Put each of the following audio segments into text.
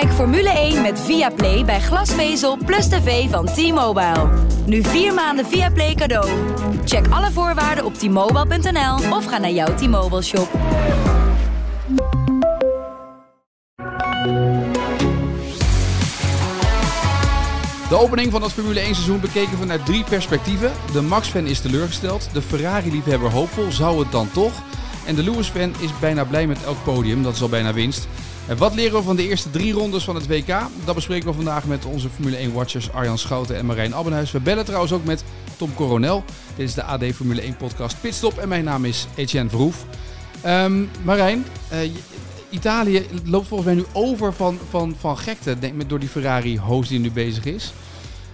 Kijk Formule 1 met Viaplay bij glasvezel plus tv van T-Mobile. Nu vier maanden Viaplay cadeau. Check alle voorwaarden op t-mobile.nl of ga naar jouw T-Mobile shop. De opening van het Formule 1 seizoen bekeken vanuit drie perspectieven. De Max-fan is teleurgesteld, de Ferrari-liefhebber hoopvol, zou het dan toch? En de Lewis-fan is bijna blij met elk podium, dat is al bijna winst. En wat leren we van de eerste drie rondes van het WK? Dat bespreken we vandaag met onze Formule 1-watchers Arjan Schouten en Marijn Abbenhuis. We bellen trouwens ook met Tom Coronel. Dit is de AD Formule 1-podcast Pitstop en mijn naam is Etienne Verhoef. Um, Marijn, uh, Italië loopt volgens mij nu over van, van, van gekte denk, met, door die Ferrari-host die nu bezig is.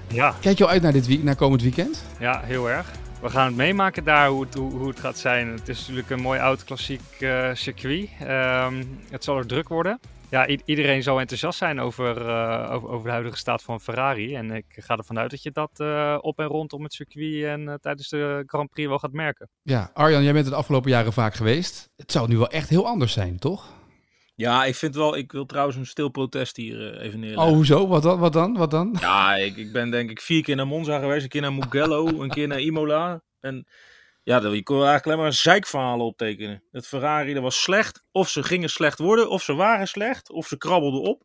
Ja. Kijk je al uit naar, dit week, naar komend weekend? Ja, heel erg. We gaan het meemaken daar hoe het, hoe, het gaat zijn. Het is natuurlijk een mooi oud klassiek uh, circuit. Um, het zal er druk worden. Ja, iedereen zal enthousiast zijn over, uh, over, over, de huidige staat van Ferrari. En ik ga ervan uit dat je dat uh, op en rondom het circuit en tijdens de Grand Prix wel gaat merken. Ja, Arjan, jij bent het afgelopen jaren vaak geweest. Het zou nu wel echt heel anders zijn, toch? Ja, ik vind wel. Ik wil trouwens een stil protest hier uh, even neerleggen. Oh, hoezo? Wat dan? Wat dan? Wat dan? Ja, ik, ik ben denk ik vier keer naar Monza geweest, een keer naar Mugello, een keer naar Imola. En ja, je kon eigenlijk alleen maar zeikverhalen optekenen. Het Ferrari, dat was slecht. Of ze gingen slecht worden, of ze waren slecht, of ze krabbelden op.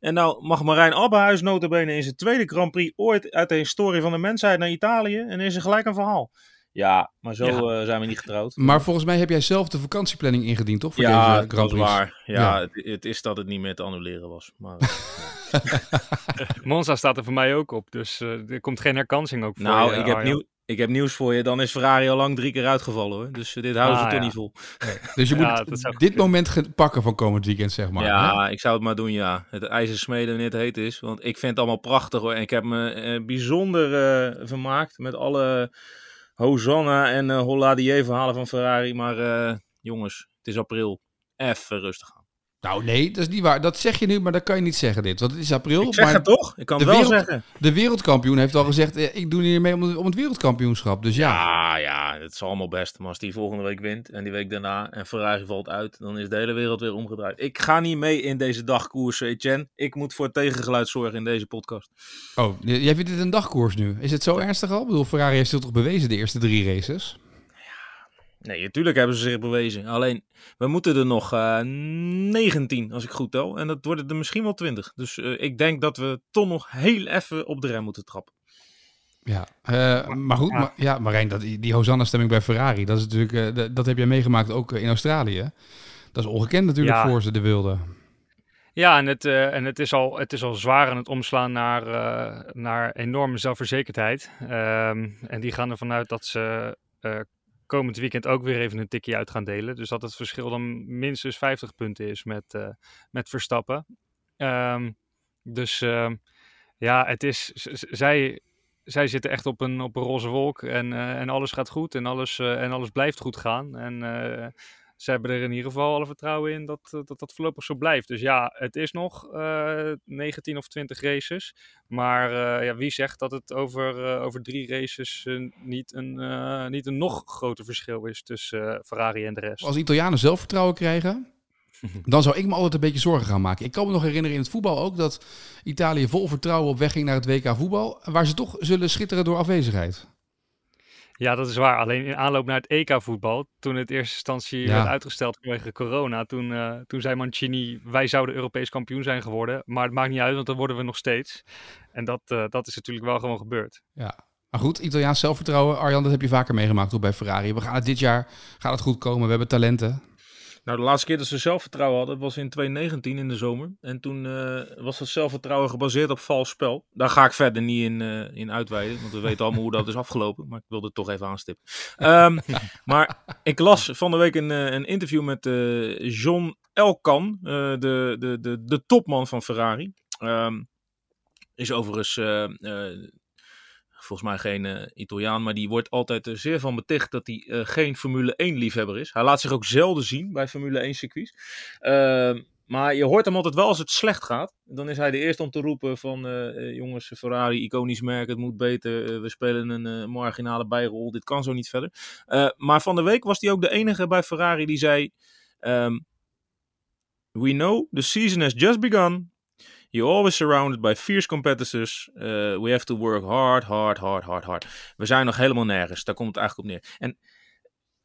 En nou mag Marijn Abbehuis notabene in zijn tweede Grand Prix ooit uit de historie van de mensheid naar Italië. En is er gelijk een verhaal. Ja, maar zo ja. Uh, zijn we niet getrouwd. Maar volgens mij heb jij zelf de vakantieplanning ingediend, toch? Voor ja, deze Grand dat is waar. Ja, ja. Het, het, is dat het niet meer te annuleren was. Maar, Monza staat er voor mij ook op, dus uh, er komt geen herkansing ook voor Nou, je, ik, heb nieuw, ik heb nieuws voor je. Dan is Ferrari al lang drie keer uitgevallen hoor. Dus uh, dit houden ze ah, toch niet vol. Nee. Dus je moet dit moment pakken van komend weekend, zeg maar. Ja, hè? ik zou het maar doen, ja. Het ijzer smeden wanneer het heet is. Want ik vind het allemaal prachtig hoor. En ik heb me bijzonder vermaakt met alle... Hosanna en uh, Holladier verhalen van Ferrari. Maar uh, jongens, het is april. Even rustig aan. Nou nee, dat is niet waar. Dat zeg je nu, maar dat kan je niet zeggen dit. Want het is april. Ik zeg maar het toch? Ik kan het wel wereld, zeggen. De wereldkampioen heeft al gezegd, eh, ik doe hier mee om het, om het wereldkampioenschap. Dus ja. Ja, ja, het is allemaal best. Maar als die volgende week wint en die week daarna en Ferrari valt uit, dan is de hele wereld weer omgedraaid. Ik ga niet mee in deze dagkoers, Etienne. Ik moet voor tegengeluid zorgen in deze podcast. Oh, jij vindt dit een dagkoers nu? Is het zo ernstig al? Ik bedoel, Ferrari heeft zich toch bewezen de eerste drie races? Nee, natuurlijk hebben ze zich bewezen. Alleen, we moeten er nog uh, 19, als ik goed tel. En dat worden er misschien wel 20. Dus uh, ik denk dat we toch nog heel even op de rem moeten trappen. Ja, uh, maar goed, maar, ja, Marijn, dat, die Hosanna-stemming bij Ferrari, dat, is natuurlijk, uh, dat heb jij meegemaakt ook in Australië. Dat is ongekend natuurlijk ja. voor ze, de wilde. Ja, en het, uh, en het, is al, het is al zwaar aan het omslaan naar, uh, naar enorme zelfverzekerdheid. Um, en die gaan ervan uit dat ze uh, komend weekend ook weer even een tikje uit gaan delen. Dus dat het verschil dan minstens 50 punten is met, uh, met Verstappen. Um, dus uh, ja, het is, zij, zij zitten echt op een, op een roze wolk en, uh, en alles gaat goed en alles, en alles blijft goed gaan. En ze hebben er in ieder geval alle vertrouwen in dat dat, dat voorlopig zo blijft. Dus ja, het is nog uh, 19 of 20 races. Maar uh, ja, wie zegt dat het over, uh, over drie races niet, een, niet een nog groter verschil is tussen Ferrari en de rest? Als Italianen zelfvertrouwen krijgen, dan zou ik me altijd een beetje zorgen gaan maken. Ik kan me nog herinneren in het voetbal ook dat Italië vol vertrouwen op weg ging naar het WK voetbal. Waar ze toch zullen schitteren door afwezigheid. Ja, dat is waar. Alleen in aanloop naar het EK-voetbal, toen het in eerste instantie ja. werd uitgesteld vanwege corona, toen, uh, toen zei Mancini, wij zouden Europees kampioen zijn geworden. Maar het maakt niet uit, want dan worden we nog steeds. En dat, uh, dat is natuurlijk wel gewoon gebeurd. Ja, maar goed, Italiaans zelfvertrouwen. Arjan, dat heb je vaker meegemaakt ook bij Ferrari. We gaan het dit jaar, gaat het goed komen. We hebben talenten. Nou, de laatste keer dat ze zelfvertrouwen hadden, was in 2019 in de zomer. En toen uh, was dat zelfvertrouwen gebaseerd op vals spel. Daar ga ik verder niet in, uh, in uitweiden, want we weten allemaal hoe dat is afgelopen. Maar ik wilde het toch even aanstippen. Um, maar ik las van de week een, een interview met uh, John Elkan, de, de, de, de topman van Ferrari. Um, is overigens volgens mij geen uh, Italiaan, maar die wordt altijd er zeer van beticht dat hij uh, geen Formule 1 liefhebber is. Hij laat zich ook zelden zien bij Formule 1 circuits. Uh, maar je hoort hem altijd wel als het slecht gaat. Dan is hij de eerste om te roepen van jongens, Ferrari, iconisch merk, het moet beter. we spelen een marginale bijrol, dit kan zo niet verder. maar van de week was hij ook de enige bij Ferrari die zei... Um, We know the season has just begun. You're always surrounded by fierce competitors. Uh, we have to work hard, hard, hard, hard, hard. We zijn nog helemaal nergens. Daar komt het eigenlijk op neer. En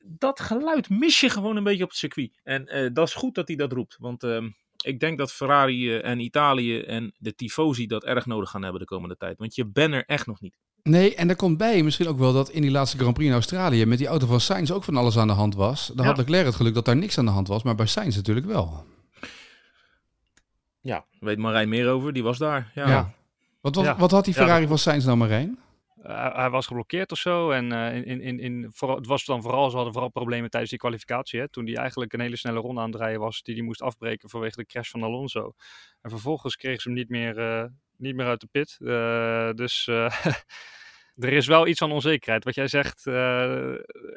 dat geluid mis je gewoon een beetje op het circuit. En uh, dat is goed dat hij dat roept. Want uh, ik denk dat Ferrari en Italië en de Tifosi dat erg nodig gaan hebben de komende tijd. Want je bent er echt nog niet. Nee, en er komt bij misschien ook wel dat in die laatste Grand Prix in Australië met die auto van Sainz ook van alles aan de hand was. Dan ja. had Leclerc het geluk dat daar niks aan de hand was, maar bij Sainz natuurlijk wel. Ja, weet Marijn meer over. Die was daar. Ja. ja. Wat, wat, Ja. wat had die Ferrari van Sainz nou, Marijn? hij, hij was geblokkeerd of zo. En eh, in, in, in, in, vooral, het was dan vooral, ze hadden vooral problemen tijdens die kwalificatie. Hè, toen hij eigenlijk een hele snelle ronde aan het rijden was, die hij moest afbreken vanwege de crash van Alonso. En vervolgens kregen ze hem niet meer, eh, niet meer uit de pit. Eh, dus eh, er is wel iets van onzekerheid. Wat jij zegt, eh,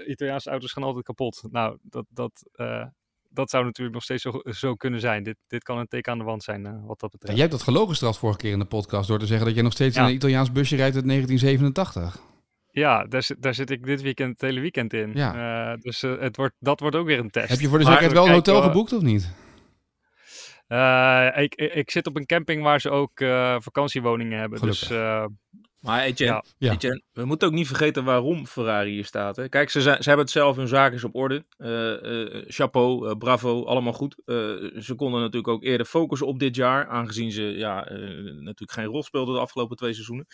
Italiaanse auto's gaan altijd kapot. Nou, dat, dat, eh, dat zou natuurlijk nog steeds zo, zo kunnen zijn. Dit, dit kan een teken aan de wand zijn, eh, wat dat Ja, betreft. jij hebt dat gelogen gestraft vorige keer in de podcast door te zeggen dat je nog steeds in een Italiaans busje rijdt uit 1987. Ja, daar, zit- daar zit ik dit weekend het hele weekend in. Ja. Eh, dus eh, het wordt, dat wordt ook weer een test. Heb je voor de zekerheid we wel een hotel geboekt of niet? Ik, ik, ik zit op een camping waar ze ook vakantiewoningen hebben. Dus eh, Maar Etienne, Ja. Ja. Etienne, we moeten ook niet vergeten waarom Ferrari hier staat. Hè. Kijk, ze, zijn, ze hebben het zelf, hun zaak is op orde. Eh, eh, chapeau, eh, bravo, allemaal goed. Eh, ze konden natuurlijk ook eerder focussen op dit jaar, aangezien ze ja, natuurlijk geen rol speelden de afgelopen twee seizoenen.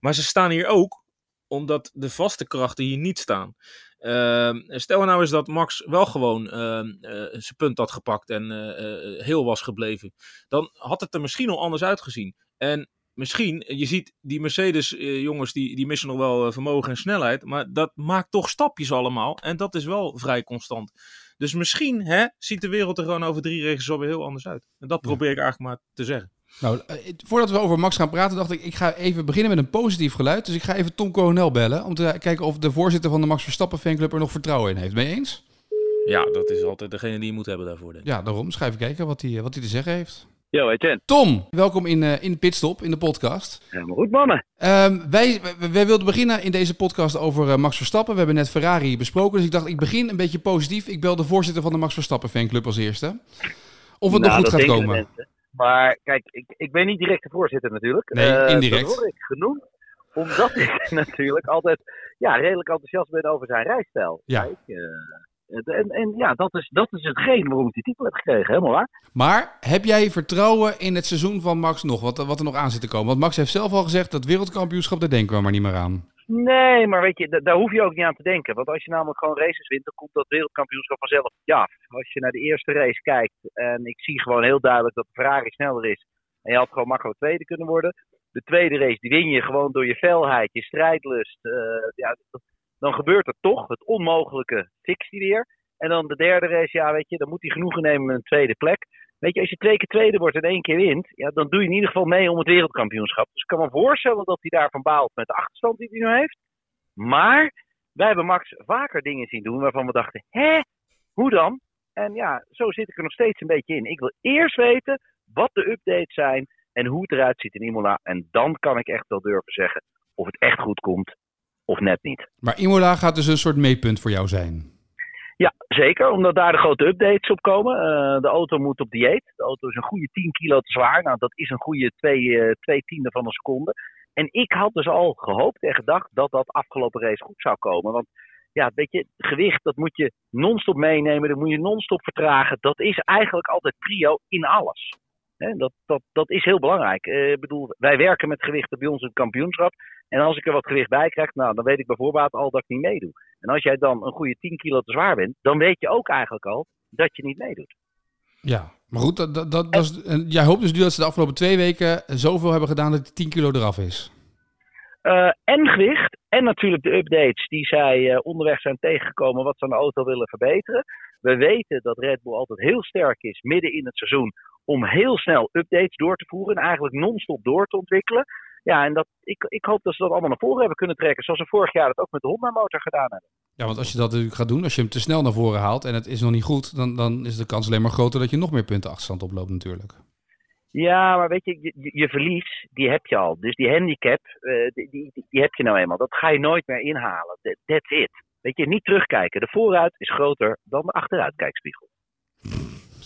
Maar ze staan hier ook omdat de vaste krachten hier niet staan. Ehm, stel nou eens dat Max wel gewoon ehm, eh, zijn punt had gepakt en eh, eh, heel was gebleven. Dan had het er misschien al anders uitgezien. En misschien, je ziet die Mercedes eh, jongens die, die missen nog wel eh, vermogen en snelheid. Maar dat maakt toch stapjes allemaal. En dat is wel vrij constant. Dus misschien hè, ziet de wereld er gewoon over drie regels alweer heel anders uit. En dat probeer ik eigenlijk maar te zeggen. Nou, eh, voordat we over Max gaan praten, dacht ik, ik ga even beginnen met een positief geluid. Dus ik ga even Tom Coronel bellen om te kijken of de voorzitter van de Max Verstappen fanclub er nog vertrouwen in heeft. Ben je eens? Ja, dat is altijd degene die je moet hebben daarvoor. Denk ik. Ja, daarom. Dus ga even kijken wat hij, wat hij te zeggen heeft. Yo, Etienne. Tom, welkom in, eh in Pitstop, in de podcast. Helemaal goed, mannen. Ehm, wij, wij, wilden beginnen in deze podcast over eh, Max Verstappen. We hebben net Ferrari besproken, dus ik dacht ik begin een beetje positief. Ik bel de voorzitter van de Max Verstappen fanclub als eerste. Of het nog Nou, goed gaat komen. mensen. Maar kijk, ik, ik ben niet direct de voorzitter natuurlijk. Nee, Eh, indirect. Dat word ik genoemd. Omdat ik natuurlijk altijd ja, redelijk enthousiast ben over zijn rijstijl. Ja. Kijk, en, en ja, dat is, dat is hetgeen waarom ik die titel heb gekregen. Helemaal waar. Maar heb jij vertrouwen in het seizoen van Max nog? Wat, wat er nog aan zit te komen? Want Max heeft zelf al gezegd dat wereldkampioenschap, daar denken we maar niet meer aan. Nee, maar weet je, da- daar hoef je ook niet aan te denken. Want als je namelijk gewoon races wint, dan komt dat wereldkampioenschap vanzelf af. Als je naar de eerste race kijkt en ik zie gewoon heel duidelijk dat de Ferrari sneller is. En je had gewoon makkelijk tweede kunnen worden. De tweede race, die win je gewoon door je felheid, je strijdlust. eh, ja, dat- dan gebeurt er toch. Het onmogelijke fixt weer. En dan de derde race, ja weet je, dan moet hij genoegen nemen met een tweede plek. Weet je, als je twee keer tweede wordt en één keer wint, ja, dan doe je in ieder geval mee om het wereldkampioenschap. Dus ik kan me voorstellen dat hij daarvan baalt met de achterstand die hij nu heeft. Maar wij hebben Max vaker dingen zien doen waarvan we dachten, hè, hoe dan? En ja, zo zit ik er nog steeds een beetje in. Ik wil eerst weten wat de updates zijn en hoe het eruit ziet in Imola. En dan kan ik echt wel durven zeggen of het echt goed komt of net niet. Maar Imola gaat dus een soort meetpunt voor jou zijn. Ja, zeker. Omdat daar de grote updates op komen. Eh, de auto moet op dieet. De auto is een goede 10 kilo te zwaar. Nou, dat is een goede twee, eh, twee tiende van een seconde. En ik had dus al gehoopt en gedacht dat dat afgelopen race goed zou komen. Want ja, weet je, gewicht, dat moet je non-stop meenemen. Dat moet je non-stop vertragen. Dat is eigenlijk altijd prio in alles. Hè, dat, dat, dat is heel belangrijk. Eh, Ik bedoel, wij werken met gewichten bij ons in het kampioenschap. En als ik er wat gewicht bij krijg, nou, dan weet ik bij voorbaat al dat ik niet meedoe. En als jij dan een goede 10 kilo te zwaar bent, dan weet je ook eigenlijk al dat je niet meedoet. Ja, maar goed, dat, dat, dat, is, jij hoopt dus nu dat ze de afgelopen twee weken zoveel hebben gedaan dat die 10 kilo eraf is. Eh, en gewicht. En natuurlijk de updates die zij eh, onderweg zijn tegengekomen wat ze aan de auto willen verbeteren. We weten dat Red Bull altijd heel sterk is midden in het seizoen om heel snel updates door te voeren en eigenlijk non-stop door te ontwikkelen. Ja, en dat, ik, ik hoop dat ze dat allemaal naar voren hebben kunnen trekken. Zoals ze vorig jaar het ook met de Honda-motor gedaan hebben. Ja, want als je dat natuurlijk gaat doen, als je hem te snel naar voren haalt en het is nog niet goed, dan, dan is de kans alleen maar groter dat je nog meer punten achterstand oploopt natuurlijk. Ja, maar weet je, je, je verlies, die heb je al. Dus die handicap, uh, die, die, die, heb je nou eenmaal. Dat ga je nooit meer inhalen. That's it. Weet je, niet terugkijken. De vooruit is groter dan de achteruitkijkspiegel.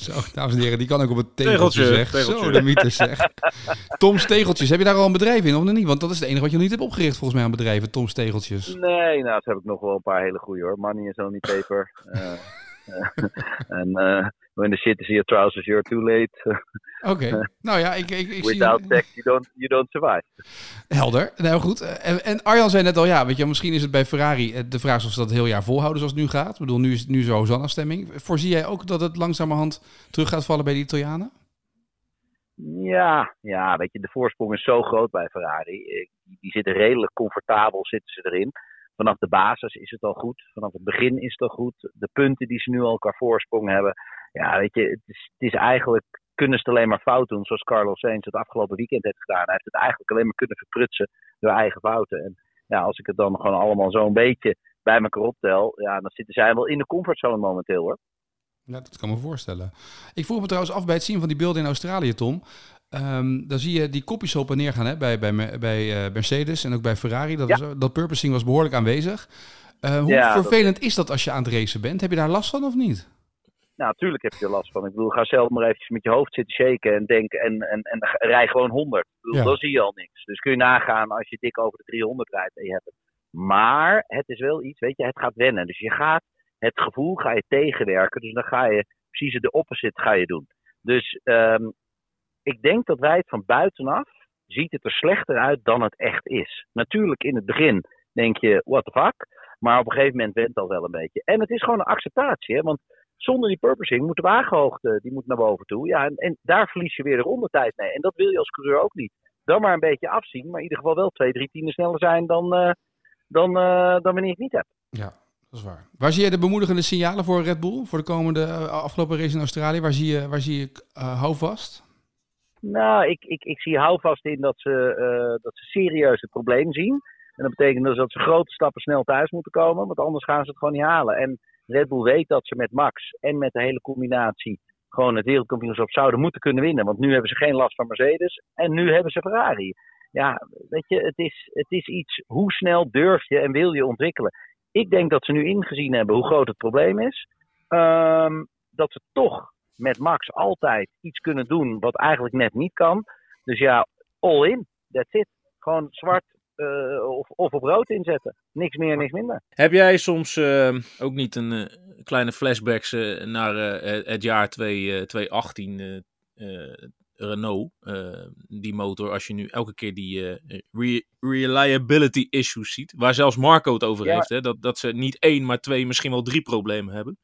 Zo, dames en heren, die kan ook op het tegeltje, tegeltje zeg. Zo, de mythe zeg. Tom's Tegeltjes, heb je daar al een bedrijf in of nog niet? Want dat is het enige wat je nog niet hebt opgericht volgens mij aan bedrijven, Tom's Tegeltjes. Nee, nou, dat heb ik nog wel een paar hele goede hoor. Money is only paper. Uh, en uh, when the shit is your trousers, you're too late. Oké, nou ja, ik, ik, ik Without zie... sex, you don't, you don't survive. Helder, nou goed. En, en, Arjan zei net al, ja, weet je, misschien is het bij Ferrari eh, de vraag of ze dat heel jaar volhouden zoals het nu gaat. Ik bedoel, nu is nu zo stemming. Voorzie jij ook dat het langzamerhand terug gaat vallen bij de Italianen? Ja, ja, weet je, de voorsprong is zo groot bij Ferrari. Die zitten redelijk comfortabel, zitten ze erin vanaf de basis is het al goed. Vanaf het begin is het al goed. De punten die ze nu al qua voorsprong hebben. Ja, weet je, het is, het is eigenlijk. Kunnen ze het alleen maar fout doen, zoals Carlos Sainz het afgelopen weekend heeft gedaan. Hij heeft het eigenlijk alleen maar kunnen verprutsen door eigen fouten. En ja, als ik het dan gewoon allemaal zo'n beetje bij elkaar optel, ja, dan zitten zij wel in de comfortzone momenteel hoor. Ja, dat kan me voorstellen. Ik vroeg me trouwens af bij het zien van die beelden in Australië, Tom. Um, dan zie je die kopjes op en neer gaan hè, bij, bij, bij uh, Mercedes en ook bij Ferrari. Dat, was, dat purposing was behoorlijk aanwezig. Uh, hoe ja, vervelend is dat als je aan het racen bent? Heb je daar last van of niet? Nou, natuurlijk heb je er last van. Ik bedoel, ga zelf maar eventjes met je hoofd zitten shaken en denken en, en, en rij gewoon 100. Ik bedoel, ja. dan zie je al niks. Dus kun je nagaan als je dik over de 300 rijdt en je hebt het. Maar het is wel iets, weet je, het gaat wennen. Dus je gaat het gevoel ga je tegenwerken. Dus dan ga je precies de opposite ga je doen. Dus um, ik denk dat wij het van buitenaf ziet het er slechter uit dan het echt is. Natuurlijk in het begin denk je, what the fuck. Maar op een gegeven moment went dat wel een beetje. En het is gewoon een acceptatie. Hè? Want zonder die purposing moet de wagenhoogte die moet naar boven toe. Ja, en, en daar verlies je weer de rondetijd mee. En dat wil je als coureur ook niet. Dan maar een beetje afzien. Maar in ieder geval wel twee, drie tienden sneller zijn dan, uh, dan, uh, dan wanneer je het niet hebt. Ja, dat is waar. Waar zie je de bemoedigende signalen voor Red Bull? Voor de komende uh, afgelopen race in Australië? Waar zie je, waar zie je houvast? Nou, ik, ik, ik zie houvast in dat ze, uh, dat ze serieus het probleem zien. En dat betekent dus dat ze grote stappen snel thuis moeten komen, want anders gaan ze het gewoon niet halen. En Red Bull weet dat ze met Max en met de hele combinatie gewoon het wereldkampioenschap zouden moeten kunnen winnen. Want nu hebben ze geen last van Mercedes en nu hebben ze Ferrari. Ja, weet je, het is, het is iets, hoe snel durf je en wil je ontwikkelen? Ik denk dat ze nu ingezien hebben hoe groot het probleem is. Um, dat ze toch met Max altijd iets kunnen doen wat eigenlijk net niet kan. Dus ja, all in. That's it. Gewoon zwart uh, of, of op rood inzetten. Niks meer, niks minder. Heb jij soms uh, ook niet een uh, kleine flashbacks naar het jaar 2, 2018 Renault? die motor, als je nu elke keer die re reliability issues ziet. Waar zelfs Marco het over ja. heeft. Hè? Dat, dat ze niet één, maar twee, misschien wel drie problemen hebben.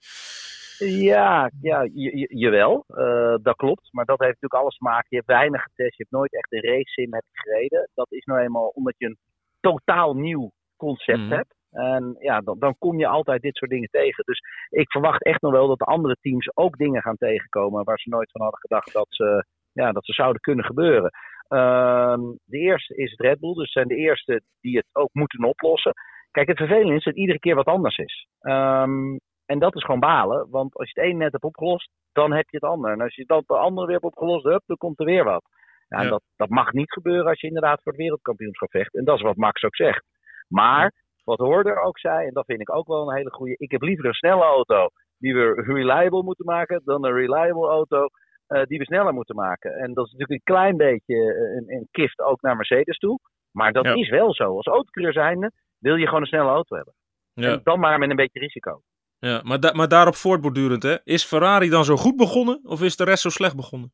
Ja, ja jawel, uh, dat klopt. Maar dat heeft natuurlijk alles te maken. Je hebt weinig getest, je hebt nooit echt een race sim hebt gereden. Dat is nou eenmaal omdat je een totaal nieuw concept mm. hebt. En ja, dan, dan kom je altijd dit soort dingen tegen. Dus ik verwacht echt nog wel dat de andere teams ook dingen gaan tegenkomen waar ze nooit van hadden gedacht dat ze, ja, dat ze zouden kunnen gebeuren. Uh, de eerste is het Red Bull, dus zijn de eerste die het ook moeten oplossen. Kijk, het vervelende is dat iedere keer wat anders is. Um, en dat is gewoon balen, want als je het een net hebt opgelost, dan heb je het ander. En als je dat de andere weer hebt opgelost hebt, dan komt er weer wat. Ja, ja. Dat, dat mag niet gebeuren als je inderdaad voor het wereldkampioenschap vecht. En dat is wat Max ook zegt. Maar, wat Hoorder ook zei, en dat vind ik ook wel een hele goede. Ik heb liever een snelle auto die we reliable moeten maken, dan een reliable auto uh, die we sneller moeten maken. En dat is natuurlijk een klein beetje een, een kift ook naar Mercedes toe. Maar dat ja. is wel zo. Als autocoureur zijnde wil je gewoon een snelle auto hebben. Ja. En dan maar met een beetje risico. Ja, maar, maar daarop voortbordurend, hè? Is Ferrari dan zo goed begonnen of is de rest zo slecht begonnen?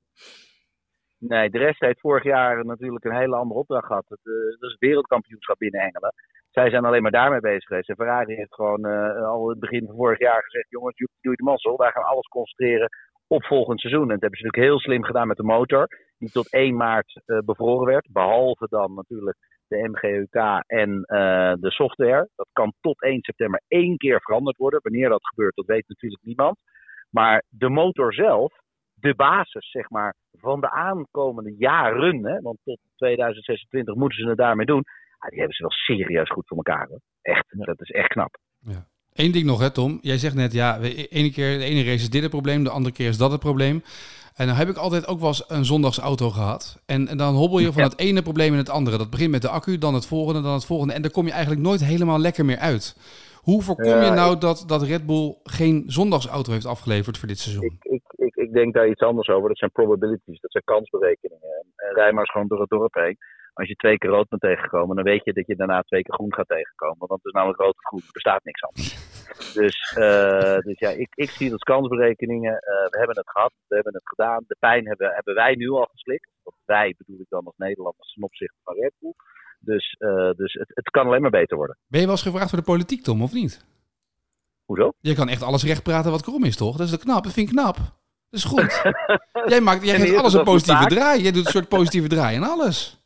Nee, de rest heeft vorig jaar natuurlijk een hele andere opdracht gehad. Dat is het wereldkampioenschap binnen Engelen. Zij zijn alleen maar daarmee bezig geweest. En Ferrari heeft gewoon uh, al het begin van vorig jaar gezegd: jongens, doe je de mazzel. Wij gaan alles concentreren op volgend seizoen. En dat hebben ze natuurlijk heel slim gedaan met de motor, die tot 1 maart uh, bevroren werd. Behalve dan natuurlijk de MGUK en uh, de software. Dat kan tot 1 september één keer veranderd worden. Wanneer dat gebeurt, dat weet natuurlijk niemand. Maar de motor zelf, de basis zeg maar, van de aankomende jaren, hè, want tot 2026 moeten ze het daarmee doen. Ja, die hebben ze wel serieus goed voor elkaar. Hoor. Echt, dat is echt knap. Eén ding nog, hè, Tom. Jij zegt net, ja, de ene keer, de ene race is dit het probleem, de andere keer is dat het probleem. En dan heb ik altijd ook wel eens een zondagsauto gehad. En, en dan hobbel je van Ja. het ene probleem in het andere. Dat begint met de accu, dan het volgende, dan het volgende. En daar kom je eigenlijk nooit helemaal lekker meer uit. Hoe voorkom Ja, je nou dat, dat Red Bull geen zondagsauto heeft afgeleverd voor dit seizoen? Ik, ik, ik, denk daar iets anders over. Dat zijn probabilities, dat zijn kansberekeningen. En, rij maar eens gewoon door het dorp heen. Als je twee keer rood bent tegengekomen, dan weet je dat je daarna twee keer groen gaat tegenkomen. Want het is namelijk rood of groen, er bestaat niks anders. Dus, eh, dus ja, ik, ik zie het als kansberekeningen. Eh, we hebben het gehad, we hebben het gedaan. De pijn hebben, hebben wij nu al geslikt. Want wij bedoel ik dan als Nederlanders ten opzichte van Red Bull. Dus, eh, dus het, het kan alleen maar beter worden. Ben je wel eens gevraagd voor de politiek, Tom, of niet? Hoezo? Je kan echt alles recht praten wat krom is, toch? Dat is toch knap? Dat vind ik knap. Dat is goed. jij maakt, jij En geeft alles een dat positieve draai. Jij doet een soort positieve draai en alles.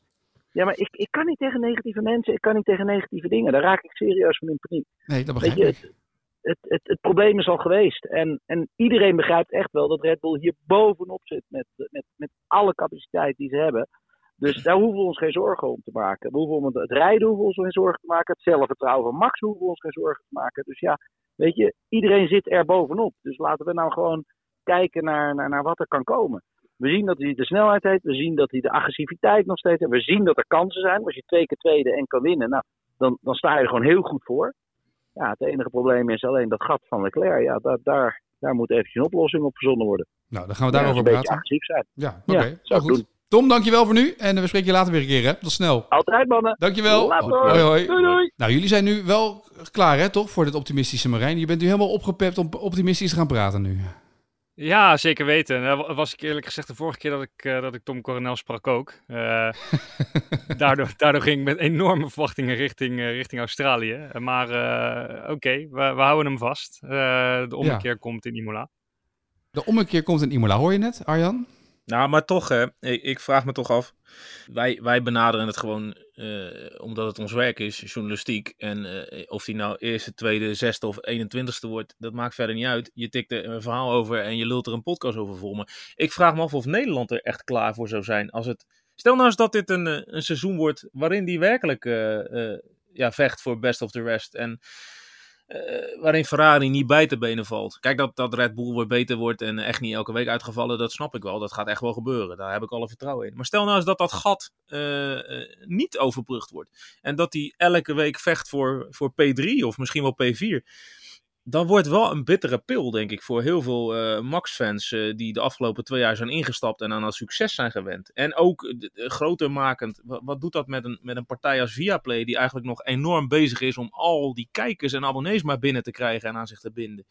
Ja, maar ik, ik kan niet tegen negatieve mensen, ik kan niet tegen negatieve dingen. Daar raak ik serieus van in paniek. Nee, dat begrijp je, ik. het, het, het, het probleem is al geweest. En, en iedereen begrijpt echt wel dat Red Bull hier bovenop zit met, met, met alle capaciteit die ze hebben. Dus daar hoeven we ons geen zorgen om te maken. We hoeven om het, het rijden hoeven we ons geen zorgen te maken. Het zelfvertrouwen van Max hoeven we ons geen zorgen te maken. Dus ja, weet je, iedereen zit er bovenop. Dus laten we nou gewoon kijken naar, naar, naar wat er kan komen. We zien dat hij de snelheid heeft. We zien dat hij de agressiviteit nog steeds heeft. We zien dat er kansen zijn. Als je twee keer tweede en kan winnen, nou, dan, dan sta je er gewoon heel goed voor. Ja, het enige probleem is alleen dat gat van Leclerc. Ja, daar, daar, daar moet eventjes een oplossing op verzonnen worden. Nou, dan gaan we Ja, daarover een beetje praten. agressief zijn. Ja, Ja, oké. Nou, ik goed. doen. Tom, dankjewel voor nu. En we spreken je later weer een keer, hè? Tot snel. Altijd mannen. Dankjewel. Later. Hoi, hoi. Doei, doei. Nou, jullie zijn nu wel klaar, hè, toch? Voor dit optimistische Marijn. Je bent nu helemaal opgepept om optimistisch te gaan praten nu. Ja, zeker weten. En Dat was ik eerlijk gezegd de vorige keer dat ik, eh, dat ik Tom Coronel sprak ook. Eh, daardoor, daardoor ging ik met enorme verwachtingen richting, eh, richting Australië. Maar oké, we, we houden hem vast. De ommekeer komt in Imola. De ommekeer komt in Imola, hoor je net, Arjan? Nou, maar toch, hè, ik, ik vraag me toch af. Wij, wij benaderen het gewoon eh, omdat het ons werk is, journalistiek. En eh, of die nou eerste, tweede, zesde of 21ste wordt, dat maakt verder niet uit. Je tikt er een verhaal over en je lult er een podcast over vol. Maar ik vraag me af of Nederland er echt klaar voor zou zijn. Als het... Stel nou eens dat dit een, eh, een seizoen wordt waarin die werkelijk ja, vecht voor best of the rest. En eh, waarin Ferrari niet bij te benen valt. Kijk, dat, dat Red Bull weer beter wordt en echt niet elke week uitgevallen, dat snap ik wel. Dat gaat echt wel gebeuren. Daar heb ik alle vertrouwen in. Maar stel nou eens dat dat gat eh, eh, niet overbrugd wordt. En dat hij elke week vecht voor, voor P3 of misschien wel P4. Dan wordt wel een bittere pil, denk ik, voor heel veel eh, Max-fans eh, die de afgelopen twee jaar zijn ingestapt en aan dat succes zijn gewend. En ook eh, groter makend, wat, wat doet dat met een, met een partij als Viaplay, die eigenlijk nog enorm bezig is om al die kijkers en abonnees maar binnen te krijgen en aan zich te binden?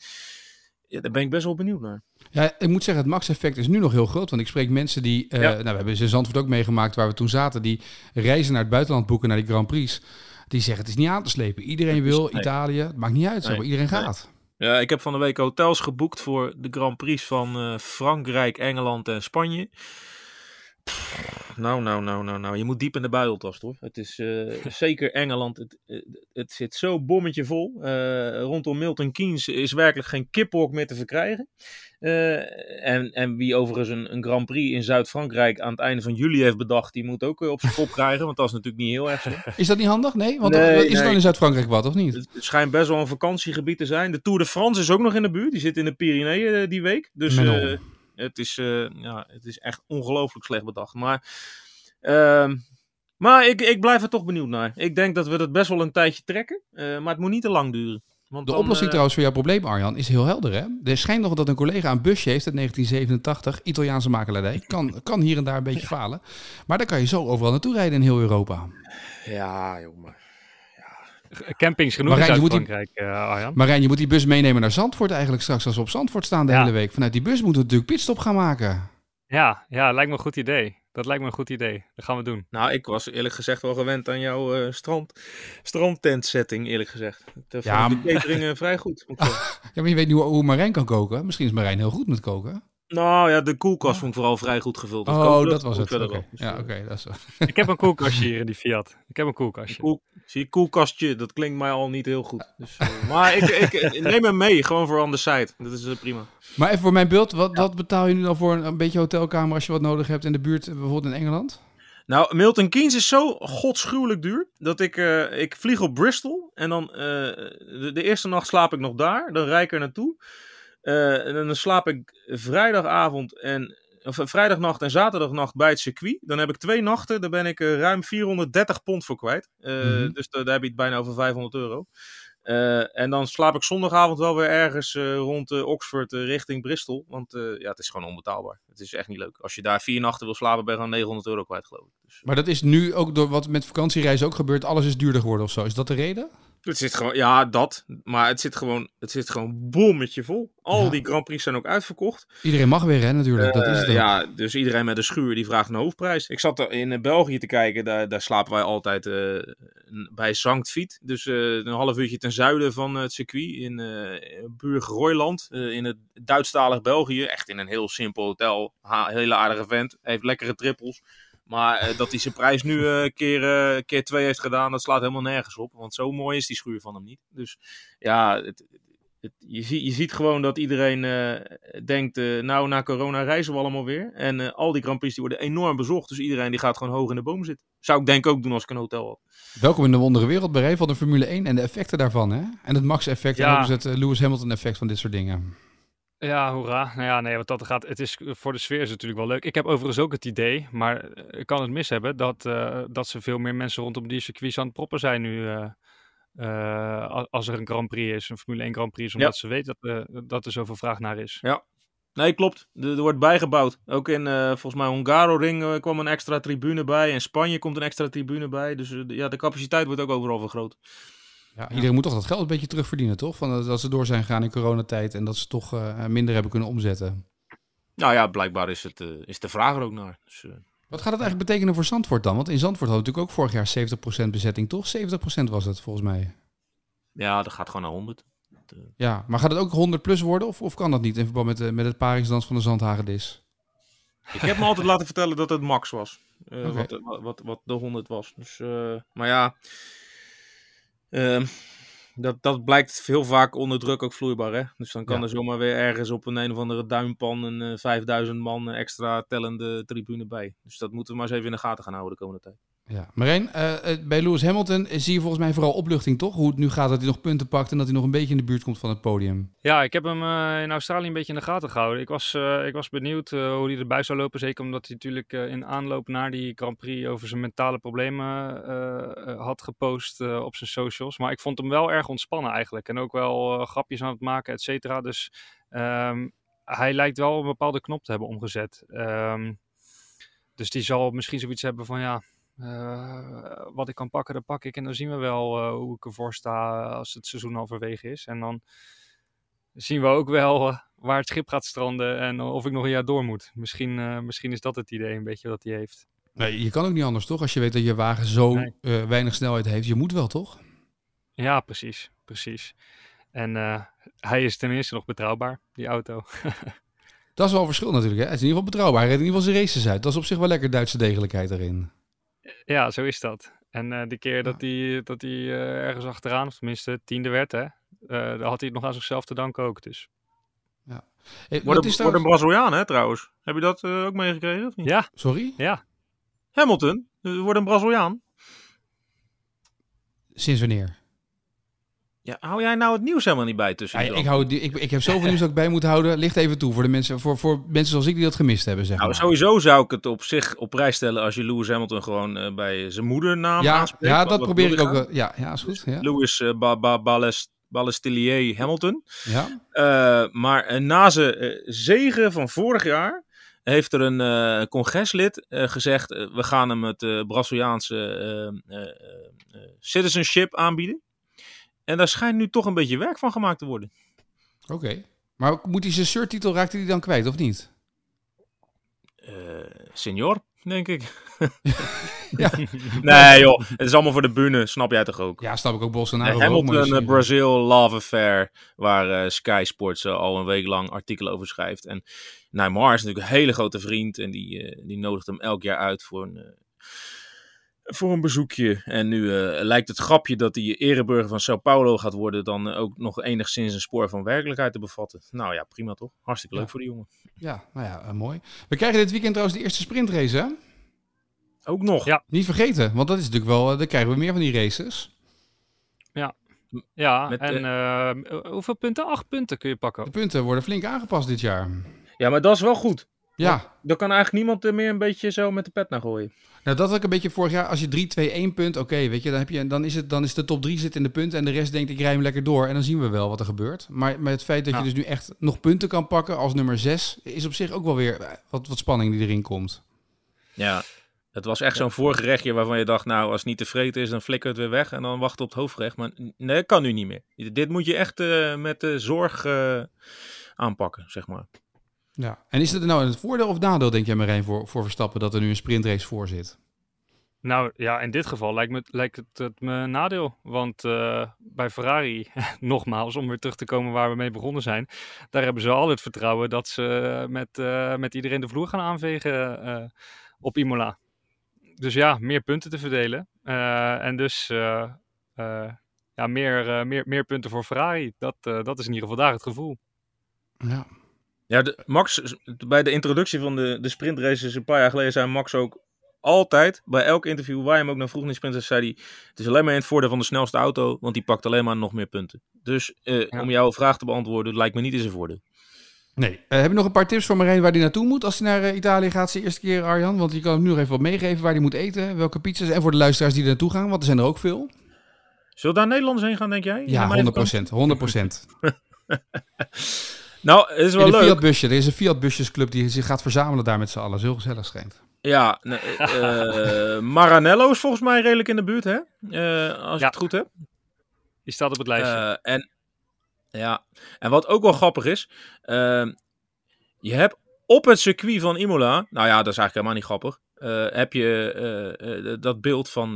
Ja, daar ben ik best wel benieuwd naar. Ja, ik moet zeggen, het max-effect is nu nog heel groot. Want ik spreek mensen die... Ja. Nou, we hebben ze in Zandvoort ook meegemaakt waar we toen zaten. Die reizen naar het buitenland boeken, naar die Grand Prix. Die zeggen, het is niet aan te slepen. Iedereen wil, nee. Italië. Het maakt niet uit, Nee. maar. Iedereen gaat. Ja, ik heb van de week hotels geboekt voor de Grand Prix van eh, Frankrijk, Engeland en Spanje. Nou, nou, nou, nou, nou. Je moet diep in de buideltast hoor. Het is eh, zeker Engeland. Het, eh, het zit zo bommetje vol. Eh, rondom Milton Keynes is werkelijk geen kiphok meer te verkrijgen. En, en wie overigens een, een Grand Prix in Zuid-Frankrijk aan het einde van juli heeft bedacht, die moet ook op zijn kop krijgen. Want dat is natuurlijk niet heel erg slim. Is dat niet handig? Nee? Want Nee, is er nee. dan in Zuid-Frankrijk wat, of niet? Het schijnt best wel een vakantiegebied te zijn. De Tour de France is ook nog in de buurt. Die zit in de Pyreneeën die week. Dus het, is, eh, ja, het is echt ongelooflijk slecht bedacht. Maar, ehm, maar ik, ik blijf er toch benieuwd naar. Ik denk dat we dat best wel een tijdje trekken. eh, maar het moet niet te lang duren. Want De dan, oplossing eh, trouwens voor jouw probleem, Arjan, is heel helder. Hè? Er schijnt nog dat een collega een busje heeft uit 1987, Italiaanse makelaardij. Kan, kan hier en daar een beetje falen. Maar daar kan je zo overal naartoe rijden in heel Europa. Ja, jongen. Campings genoeg in Marijn, je moet die- Zuid-Frankrijk, eh, Arjan. Marijn, je moet die bus meenemen naar Zandvoort eigenlijk straks als we op Zandvoort staan de Ja. hele week. Vanuit die bus moeten we natuurlijk pitstop gaan maken. Ja, ja, lijkt me een goed idee. Dat lijkt me een goed idee. Dat gaan we doen. Nou, ik was eerlijk gezegd wel gewend aan jouw eh strand, strandtent-setting, eerlijk gezegd. Dat Ja, de catering eh, vrij goed. Ja, maar je weet nu hoe Marijn kan koken. Misschien is Marijn heel goed met koken. Nou ja, de koelkast vond ik vooral vrij goed gevuld. Het Oh, dat was komt het. Dus, Ja, eh, oké. dat is wel- Ik heb een koelkastje hier in die Fiat. Ik heb een koelkastje. Koel, zie je, koelkastje, dat klinkt mij al niet heel goed. Dus, eh, maar ik, ik, ik neem hem mee, gewoon voor on the side. Dat is eh, prima. Maar even voor mijn beeld, wat, wat betaal je nu dan voor een, een beetje hotelkamer als je wat nodig hebt in de buurt, bijvoorbeeld in Engeland? Nou, Milton Keynes is zo godschuwelijk duur dat ik, eh, ik vlieg op Bristol en dan eh, de, de eerste nacht slaap ik nog daar. Dan rijd ik er naartoe. Eh, en dan slaap ik vrijdagavond en of eh, vrijdagnacht en zaterdagnacht bij het circuit. Dan heb ik twee nachten, daar ben ik eh, ruim 430 pond voor kwijt. Mhm. Dus da- daar heb je het bijna over 500 euro. En dan slaap ik zondagavond wel weer ergens rond Oxford richting Bristol. Want ja, het is gewoon onbetaalbaar. Het is echt niet leuk. Als je daar vier nachten wil slapen, ben je gewoon 900 euro kwijt, geloof ik. Dus, Maar dat is nu ook door wat met vakantiereizen ook gebeurt. Alles is duurder geworden of zo. Is dat de reden? Het zit gewoon, ja, dat. Maar het zit gewoon, het zit gewoon bommetje vol. Al Ja. die Grand Prix zijn ook uitverkocht. Iedereen mag weer, hè, natuurlijk. dat is het Eh, ja, dus iedereen met een schuur die vraagt een hoofdprijs. Ik zat er in eh, België te kijken, daar, daar slapen wij altijd eh, bij Sankt Viet. Dus een half uurtje ten zuiden van het circuit in uh, eh, in het Duitsstalig België. Echt in een heel simpel hotel, ha, hele aardige vent, heeft lekkere trippels. Maar eh, dat hij zijn prijs nu eh, keer, eh, keer twee heeft gedaan, dat slaat helemaal nergens op. Want zo mooi is die schuur van hem niet. Dus ja, het, het, je, zie, je ziet gewoon dat iedereen denkt, nou na corona reizen we allemaal weer. En al die Grand Prix die worden enorm bezocht. Dus iedereen die gaat gewoon hoog in de boom zitten. Zou ik denk ook doen als ik een hotel had. Welkom in de wondere wereld, Barry, van de Formule 1 en de effecten daarvan. Hè? En het Max-effect en Ja. ook het Lewis Hamilton-effect van dit soort dingen. Ja, hoera. Nou ja, nee, wat dat gaat, het is voor de sfeer is het natuurlijk wel leuk. Ik heb overigens ook het idee, maar eh, ik kan het mis hebben, dat, eh, dat ze veel meer mensen rondom die circuits aan het proppen zijn nu. eh, als er een Grand Prix is, een Formule 1 Grand Prix is, omdat ze weten dat, dat er zoveel vraag naar is. Nee, klopt. Er, er wordt bijgebouwd. Ook in, volgens mij, Hungaroring eh, kwam een extra tribune bij. In Spanje komt een extra tribune bij. Dus ja, de capaciteit wordt ook overal vergroot. Ja, iedereen moet toch dat geld een beetje terugverdienen, toch? Van, dat ze door zijn gegaan in coronatijd en dat ze toch eh, minder hebben kunnen omzetten. Nou ja, blijkbaar is, het, eh, is de vraag er ook naar. Dus, eh, Wat gaat het eigenlijk betekenen voor Zandvoort dan? Want in Zandvoort hadden we natuurlijk ook vorig jaar 70% bezetting, toch? 70% was het volgens mij. ja, dat gaat gewoon naar 100. Ja, maar gaat het ook 100 plus worden of, of kan dat niet in verband met, de- met het paringsdans van de Zandhagedis? Ik heb me altijd laten vertellen dat het max was. Eh, wat, wat, wat, wat de 100 was. Dus, eh, maar ja, ehm, dat, dat blijkt heel vaak onder druk ook vloeibaar. Hè? Dus dan kan Ja. er zomaar weer ergens op een een of andere duimpan een eh, 5000 man extra tellende tribune bij. Dus dat moeten we maar eens even in de gaten gaan houden de komende tijd. Ja, Marijn, eh, eh, bij Lewis Hamilton zie je volgens mij vooral opluchting, toch? Hoe het nu gaat, dat hij nog punten pakt en dat hij nog een beetje in de buurt komt van het podium. Ja, ik heb hem eh, in Australië een beetje in de gaten gehouden. Ik was, ik was benieuwd hoe hij erbij zou lopen. Zeker omdat hij natuurlijk in aanloop naar die Grand Prix over zijn mentale problemen had gepost op zijn socials. Maar ik vond hem wel erg ontspannen eigenlijk. En ook wel grapjes aan het maken, et cetera. Dus ehm, hij lijkt wel een bepaalde knop te hebben omgezet. Ehm, dus die zal misschien zoiets hebben van ja. Eh, wat ik kan pakken, dat pak ik. En dan zien we wel eh, hoe ik ervoor sta als het seizoen halverwege is. En dan zien we ook wel eh, waar het schip gaat stranden en of ik nog een jaar door moet. Misschien, misschien is dat het idee een beetje dat hij heeft. Nee, je kan ook niet anders, toch? Als je weet dat je wagen zo Nee. weinig snelheid heeft. Je moet wel, toch? Ja, precies. precies. En hij is tenminste nog betrouwbaar, die auto. Dat is wel een verschil natuurlijk. Hè? Het is in ieder geval betrouwbaar. Hij redt in ieder geval zijn races uit. Dat is op zich wel lekker Duitse degelijkheid erin. Ja, zo is dat. En eh die keer dat hij, dat hij eh, ergens achteraan, of tenminste tiende werd, hè, eh, daar had hij het nog aan zichzelf te danken ook. Dus Hey, Wordt een, een. Braziliaan, hè, trouwens. Heb je dat eh, ook meegekregen? of niet? ja, Sorry? ja. Hamilton, wordt een Braziliaan. Sinds wanneer? Ja, hou jij nou het nieuws helemaal niet bij tussen Ja, ik, hou, die- ik, ik heb zoveel nieuws dat ik bij moet houden. Licht even toe voor, de mensen, voor, voor mensen zoals ik die dat gemist hebben, zeg Nou, maar. sowieso zou ik het op zich op prijs stellen als je Lewis Hamilton gewoon eh, bij zijn moedernaam ja, aanspreekt. ja, dat wat probeer ik ook wel. Ja, ja, is goed. Ja. Lewis eh, ba ba Ballest- Ballestillier Hamilton. ja. Eh, maar eh, na zijn eh, zegen van vorig jaar heeft er een eh, congreslid eh, gezegd: eh, we gaan hem het eh, Braziliaanse eh, eh, eh, citizenship aanbieden. En daar schijnt nu toch een beetje werk van gemaakt te worden. Oké. Maar moet hij zijn shirttitel, raakt hij dan kwijt of niet? Eh senior, denk ik. Ja. nee joh, het is allemaal voor de bühne, snap jij toch ook? Ja, snap ik ook Bolsonaro. maar Hamilton is- eh, Brazil Love Affair, waar eh, Sky Sports al een week lang artikelen over schrijft. En Neymar is natuurlijk een hele grote vriend en die, die nodigt hem elk jaar uit voor een, voor een bezoekje. En nu eh, lijkt het grapje dat hij ereburger van Sao Paulo gaat worden dan eh, ook nog enigszins een spoor van werkelijkheid te bevatten. Nou ja, prima toch? Hartstikke leuk Ja. voor die jongen. Ja, nou ja, eh, mooi. We krijgen dit weekend trouwens de eerste sprintrace, hè? Ook nog. Ja. Niet vergeten, want dat is natuurlijk wel, dan krijgen we meer van die races. Ja, Met, en eh, hoeveel punten? Acht punten kun je De pakken. punten worden flink aangepast dit jaar. Ja, maar dat is wel goed. Ja, Daar kan eigenlijk niemand er meer een beetje zo met de pet naar gooien. nou dat had ik een beetje vorig jaar. Als je 3, 2, 1 punt, oké, weet je, dan, heb je, dan, is het, dan is de top 3 zit in de punten en de rest denkt ik rij hem lekker door. En dan zien we wel wat er gebeurt. Maar met het feit dat Ja. je dus nu echt nog punten kan pakken als nummer 6, is op zich ook wel weer eh, wat, wat spanning die erin komt. Ja. Het was echt zo'n voorgerechtje waarvan je dacht, nou, als het niet tevreden is, dan flikker het weer weg en dan wachten op het hoofdgerecht. Maar nee, dat kan nu niet meer. Dit moet je echt eh, met de zorg eh, aanpakken, zeg maar. Ja. En is het nou een voordeel of nadeel, denk jij Marijn, voor, voor Verstappen dat er nu een sprintrace voor zit? Nou ja, in dit geval lijkt, me, lijkt het, het me een nadeel. Want eh, bij Ferrari, nogmaals, om weer terug te komen waar we mee begonnen zijn. Daar hebben ze al het vertrouwen dat ze met, eh, met iedereen de vloer gaan aanvegen eh, op Imola. Dus ja, meer punten te verdelen. En dus ja, meer, meer, meer punten voor Ferrari. Dat, dat is in ieder geval daar het gevoel. Ja. Ja, de, Max, bij de introductie van de, de sprintraces een paar jaar geleden zei Max ook altijd, bij elk interview waar je hem ook naar vroeg in de sprint, zei hij, het is alleen maar in het voordeel van de snelste auto, want die pakt alleen maar nog meer punten. Dus eh, Ja. om jouw vraag te beantwoorden, lijkt me niet in zijn voordeel. Nee. Eh, heb je nog een paar tips voor Marijn waar hij naartoe moet als hij naar eh, Italië gaat zijn eerste keer, Arjan? Want je kan hem nu nog even wat meegeven waar hij moet eten, welke pizza's. En voor de luisteraars die er naartoe gaan, want er zijn er ook veel. Zullen we daar Nederlanders heen gaan, denk jij? Ja, Naar mijn 100%. 100%. Nou, het is In wel een leuk. Fiat busje. Er is een Fiat busjesclub die zich gaat verzamelen daar met z'n allen. Zo gezellig schijnt. Ja, nee, eh, Maranello is volgens mij redelijk in de buurt, hè? Eh, als Ja. ik het goed heb. Die staat op het lijstje. Eh, en, ja. en wat ook wel grappig is, ehm, je hebt op het circuit van Imola, nou ja, dat is eigenlijk helemaal niet grappig, eh, heb je dat beeld van,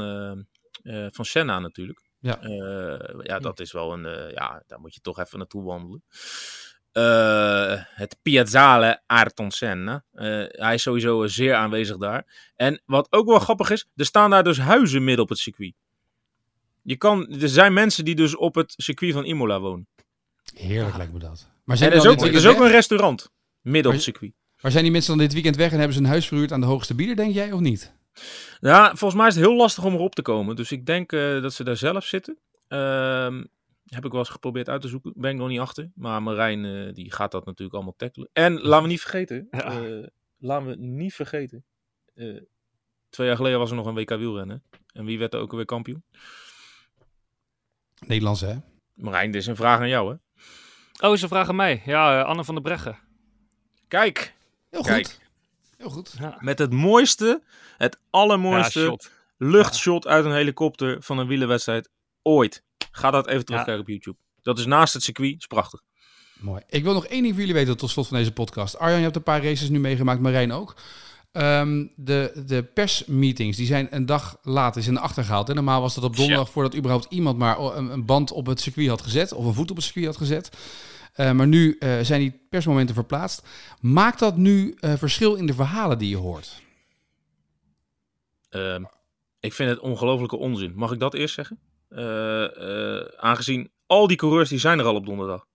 van Senna natuurlijk. Ja. Eh, ja, dat is wel een, eh, ja, daar moet je toch even naartoe wandelen. Eh, het Piazzale Ayrton Senna. Eh, hij is sowieso zeer aanwezig daar. En wat ook wel grappig is, er staan daar dus huizen midden op het circuit. Je kan, er zijn mensen die dus op het circuit van Imola wonen. Heerlijk lijkt me dat. Maar zijn, er is ook, er is ook een restaurant midden op het circuit. maar zijn die mensen dan dit weekend weg en hebben ze een huis verhuurd aan de hoogste bieder, denk jij, of niet? Ja, volgens mij is het heel lastig om erop te komen. Dus ik denk eh, dat ze daar zelf zitten. Ehm, heb ik wel eens geprobeerd uit te zoeken. Ben ik nog niet achter. Maar Marijn eh, die gaat dat natuurlijk allemaal tackelen. En laten we niet vergeten. Ja. eh, laten we niet vergeten. eh, twee jaar geleden was er nog een WK wielrennen. En wie werd er ook alweer kampioen? Nederlands, hè? Marijn, dit is een vraag aan jou hè. Oh, ze vragen mij. Ja, Anne van der Breggen. Kijk, Heel goed. Kijk. Heel goed. met het mooiste, het allermooiste Ja, shot. luchtshot uit een helikopter van een wielerwedstrijd ooit. Ga dat even terugkijken op YouTube. Dat is naast het circuit, is prachtig. Mooi. Ik wil nog één ding voor jullie weten tot slot van deze podcast. Arjan, je hebt een paar races nu meegemaakt, Marijn ook. Ehm, de, de persmeetings die zijn een dag later is in de achtergehaald. En normaal was dat op donderdag voordat überhaupt iemand maar een, een band op het circuit had gezet. Of een voet op het circuit had gezet. Eh, maar nu eh, zijn die persmomenten verplaatst. Maakt dat nu eh, verschil in de verhalen die je hoort? Ehm, ik vind het ongelofelijke onzin. Mag ik dat eerst zeggen? Eh, eh, aangezien al die coureurs die zijn er al op donderdag.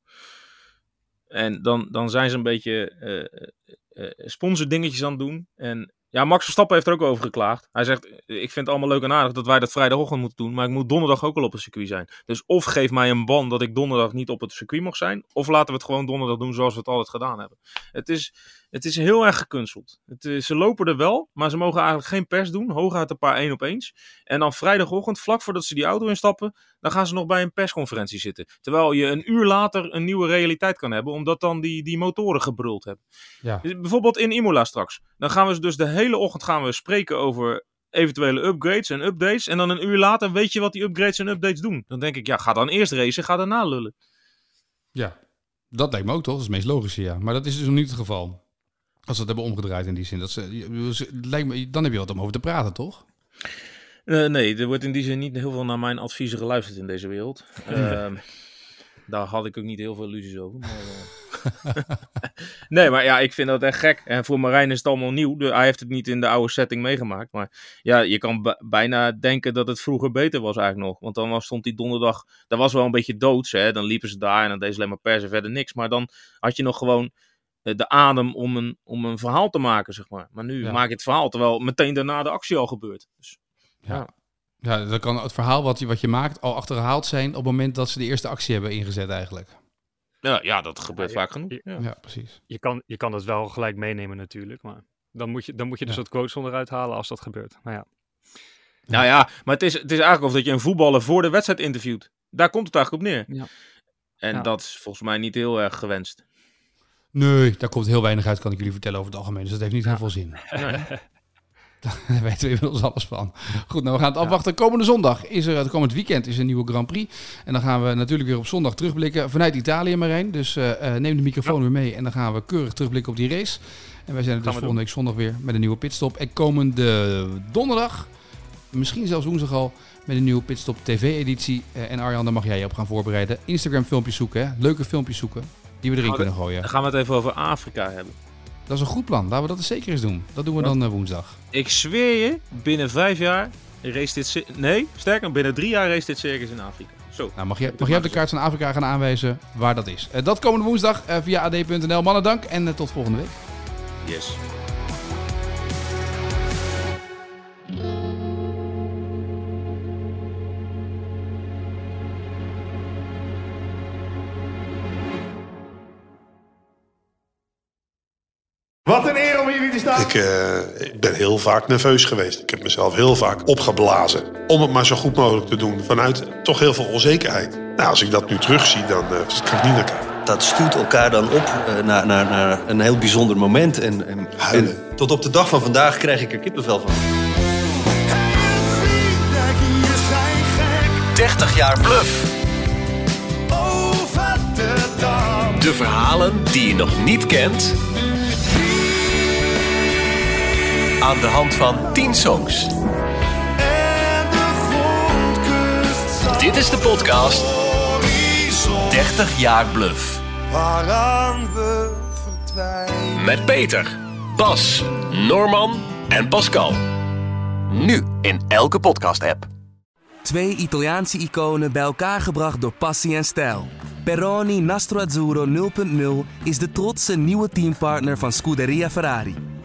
En dan, dan zijn ze een beetje eh eh sponsordingetjes aan het doen. En ja, Max Verstappen heeft er ook over geklaagd. Hij zegt, ik vind het allemaal leuk en aardig dat wij dat vrijdagochtend moeten doen. Maar ik moet donderdag ook al op het circuit zijn. Dus of geef mij een ban dat ik donderdag niet op het circuit mag zijn. Of laten we het gewoon donderdag doen zoals we het altijd gedaan hebben. Het is, het is heel erg gekunsteld. Het is, ze lopen er wel, maar ze mogen eigenlijk geen pers doen. Hooguit een paar één op eens. En dan vrijdagochtend, vlak voordat ze die auto instappen, dan gaan ze nog bij een persconferentie zitten. Terwijl je een uur later een nieuwe realiteit kan hebben, omdat dan die, die motoren gebruld hebben. Ja. Dus bijvoorbeeld in Imola straks. Dan gaan we dus de hele ochtend gaan we spreken over eventuele upgrades en updates. En dan een uur later weet je wat die upgrades en updates doen. Dan denk ik, ja, ga dan eerst racen, ga daarna lullen. Ja, dat lijkt me ook toch? Dat is het meest logische, ja. Maar dat is dus nog niet het geval. Als ze het hebben omgedraaid in die zin. Dat ze, lijkt me, dan heb je wat om over te praten, toch? Eh, nee, er wordt in die zin niet heel veel naar mijn adviezen geluisterd in deze wereld. Ehm, daar had ik ook niet heel veel illusies over. Maar, eh. nee, maar ja, ik vind dat echt gek. En voor Marijn is het allemaal nieuw. De- hij heeft het niet in de oude setting meegemaakt. Maar ja, je kan bijna denken dat het vroeger beter was eigenlijk nog. Want dan was, stond die donderdag, dat was wel een beetje doods. Hè? Dan liepen ze daar en dan deed ze alleen maar pers en verder niks. Maar dan had je nog gewoon de adem om een, om een verhaal te maken, zeg maar. Maar nu Ja. maak je het verhaal terwijl meteen daarna de actie al gebeurt. Dus, Ja. Ja, dan kan het verhaal wat je, wat je maakt al achterhaald zijn op het moment dat ze de eerste actie hebben ingezet eigenlijk. ja, ja, dat gebeurt vaak genoeg. je- Ja. Ja, precies. Je kan, je kan dat wel gelijk meenemen natuurlijk, maar dan moet je, dan moet je dus Ja. wat quotes onderuit halen als dat gebeurt. Nou ja, Nou ja, maar het is, het is eigenlijk of dat je een voetballer voor de wedstrijd interviewt. Daar komt het eigenlijk op neer. Ja. En Ja. dat is volgens mij niet heel erg gewenst. Nee, daar komt heel weinig uit, kan ik jullie vertellen over het algemeen. Dus dat heeft niet heel veel zin. Daar weten we inmiddels alles van. Goed, nou we gaan het afwachten. Komende zondag is er, het komend weekend is een nieuwe Grand Prix. En dan gaan we natuurlijk weer op zondag terugblikken vanuit Italië, Marijn. Dus eh, eh, neem de microfoon weer mee en dan gaan we keurig terugblikken op die race. En wij zijn er dus we volgende week zondag weer met een nieuwe pitstop. En komende donderdag, misschien zelfs woensdag al, met een nieuwe pitstop tv-editie. Eh, en Arjan, daar mag jij je op gaan voorbereiden. Instagram filmpjes zoeken, hè? leuke filmpjes zoeken, die we erin kunnen gooien. Dan gaan we het even over Afrika hebben. Dat is een goed plan. Laten we dat eens zeker eens doen. Dat doen we dan eh, woensdag. Ik zweer je, binnen vijf jaar race dit... Nee, sterker, binnen drie jaar race dit circus in Afrika. Zo. Nou, mag, je, mag jij op de kaart van Afrika gaan aanwijzen waar dat is? Eh, dat komende woensdag eh, via ad.nl. Mannen, dank en tot volgende week. Yes. Ik, eh, ik ben heel vaak nerveus geweest. Ik heb mezelf heel vaak opgeblazen. Om het maar zo goed mogelijk te doen. Vanuit toch heel veel onzekerheid. Nou, als ik dat nu terugzie, dan eh, kan ik niet naar kijken. dat stuurt elkaar dan op eh, naar, naar, naar een heel bijzonder moment. En, en, Huilen. en tot op de dag van vandaag krijg ik er kippenvel van. 30 jaar bluff. De verhalen die je nog niet kent. Aan de hand van 10 songs. Dit is de podcast 30 jaar bluff. Waaraan we verdwijnen. Met Peter, Bas, Norman en Pascal. Nu in elke podcast-app. Twee Italiaanse iconen bij elkaar gebracht door passie en stijl. Peroni Nastro Azzurro 0.0 is de trotse nieuwe teampartner van Scuderia Ferrari.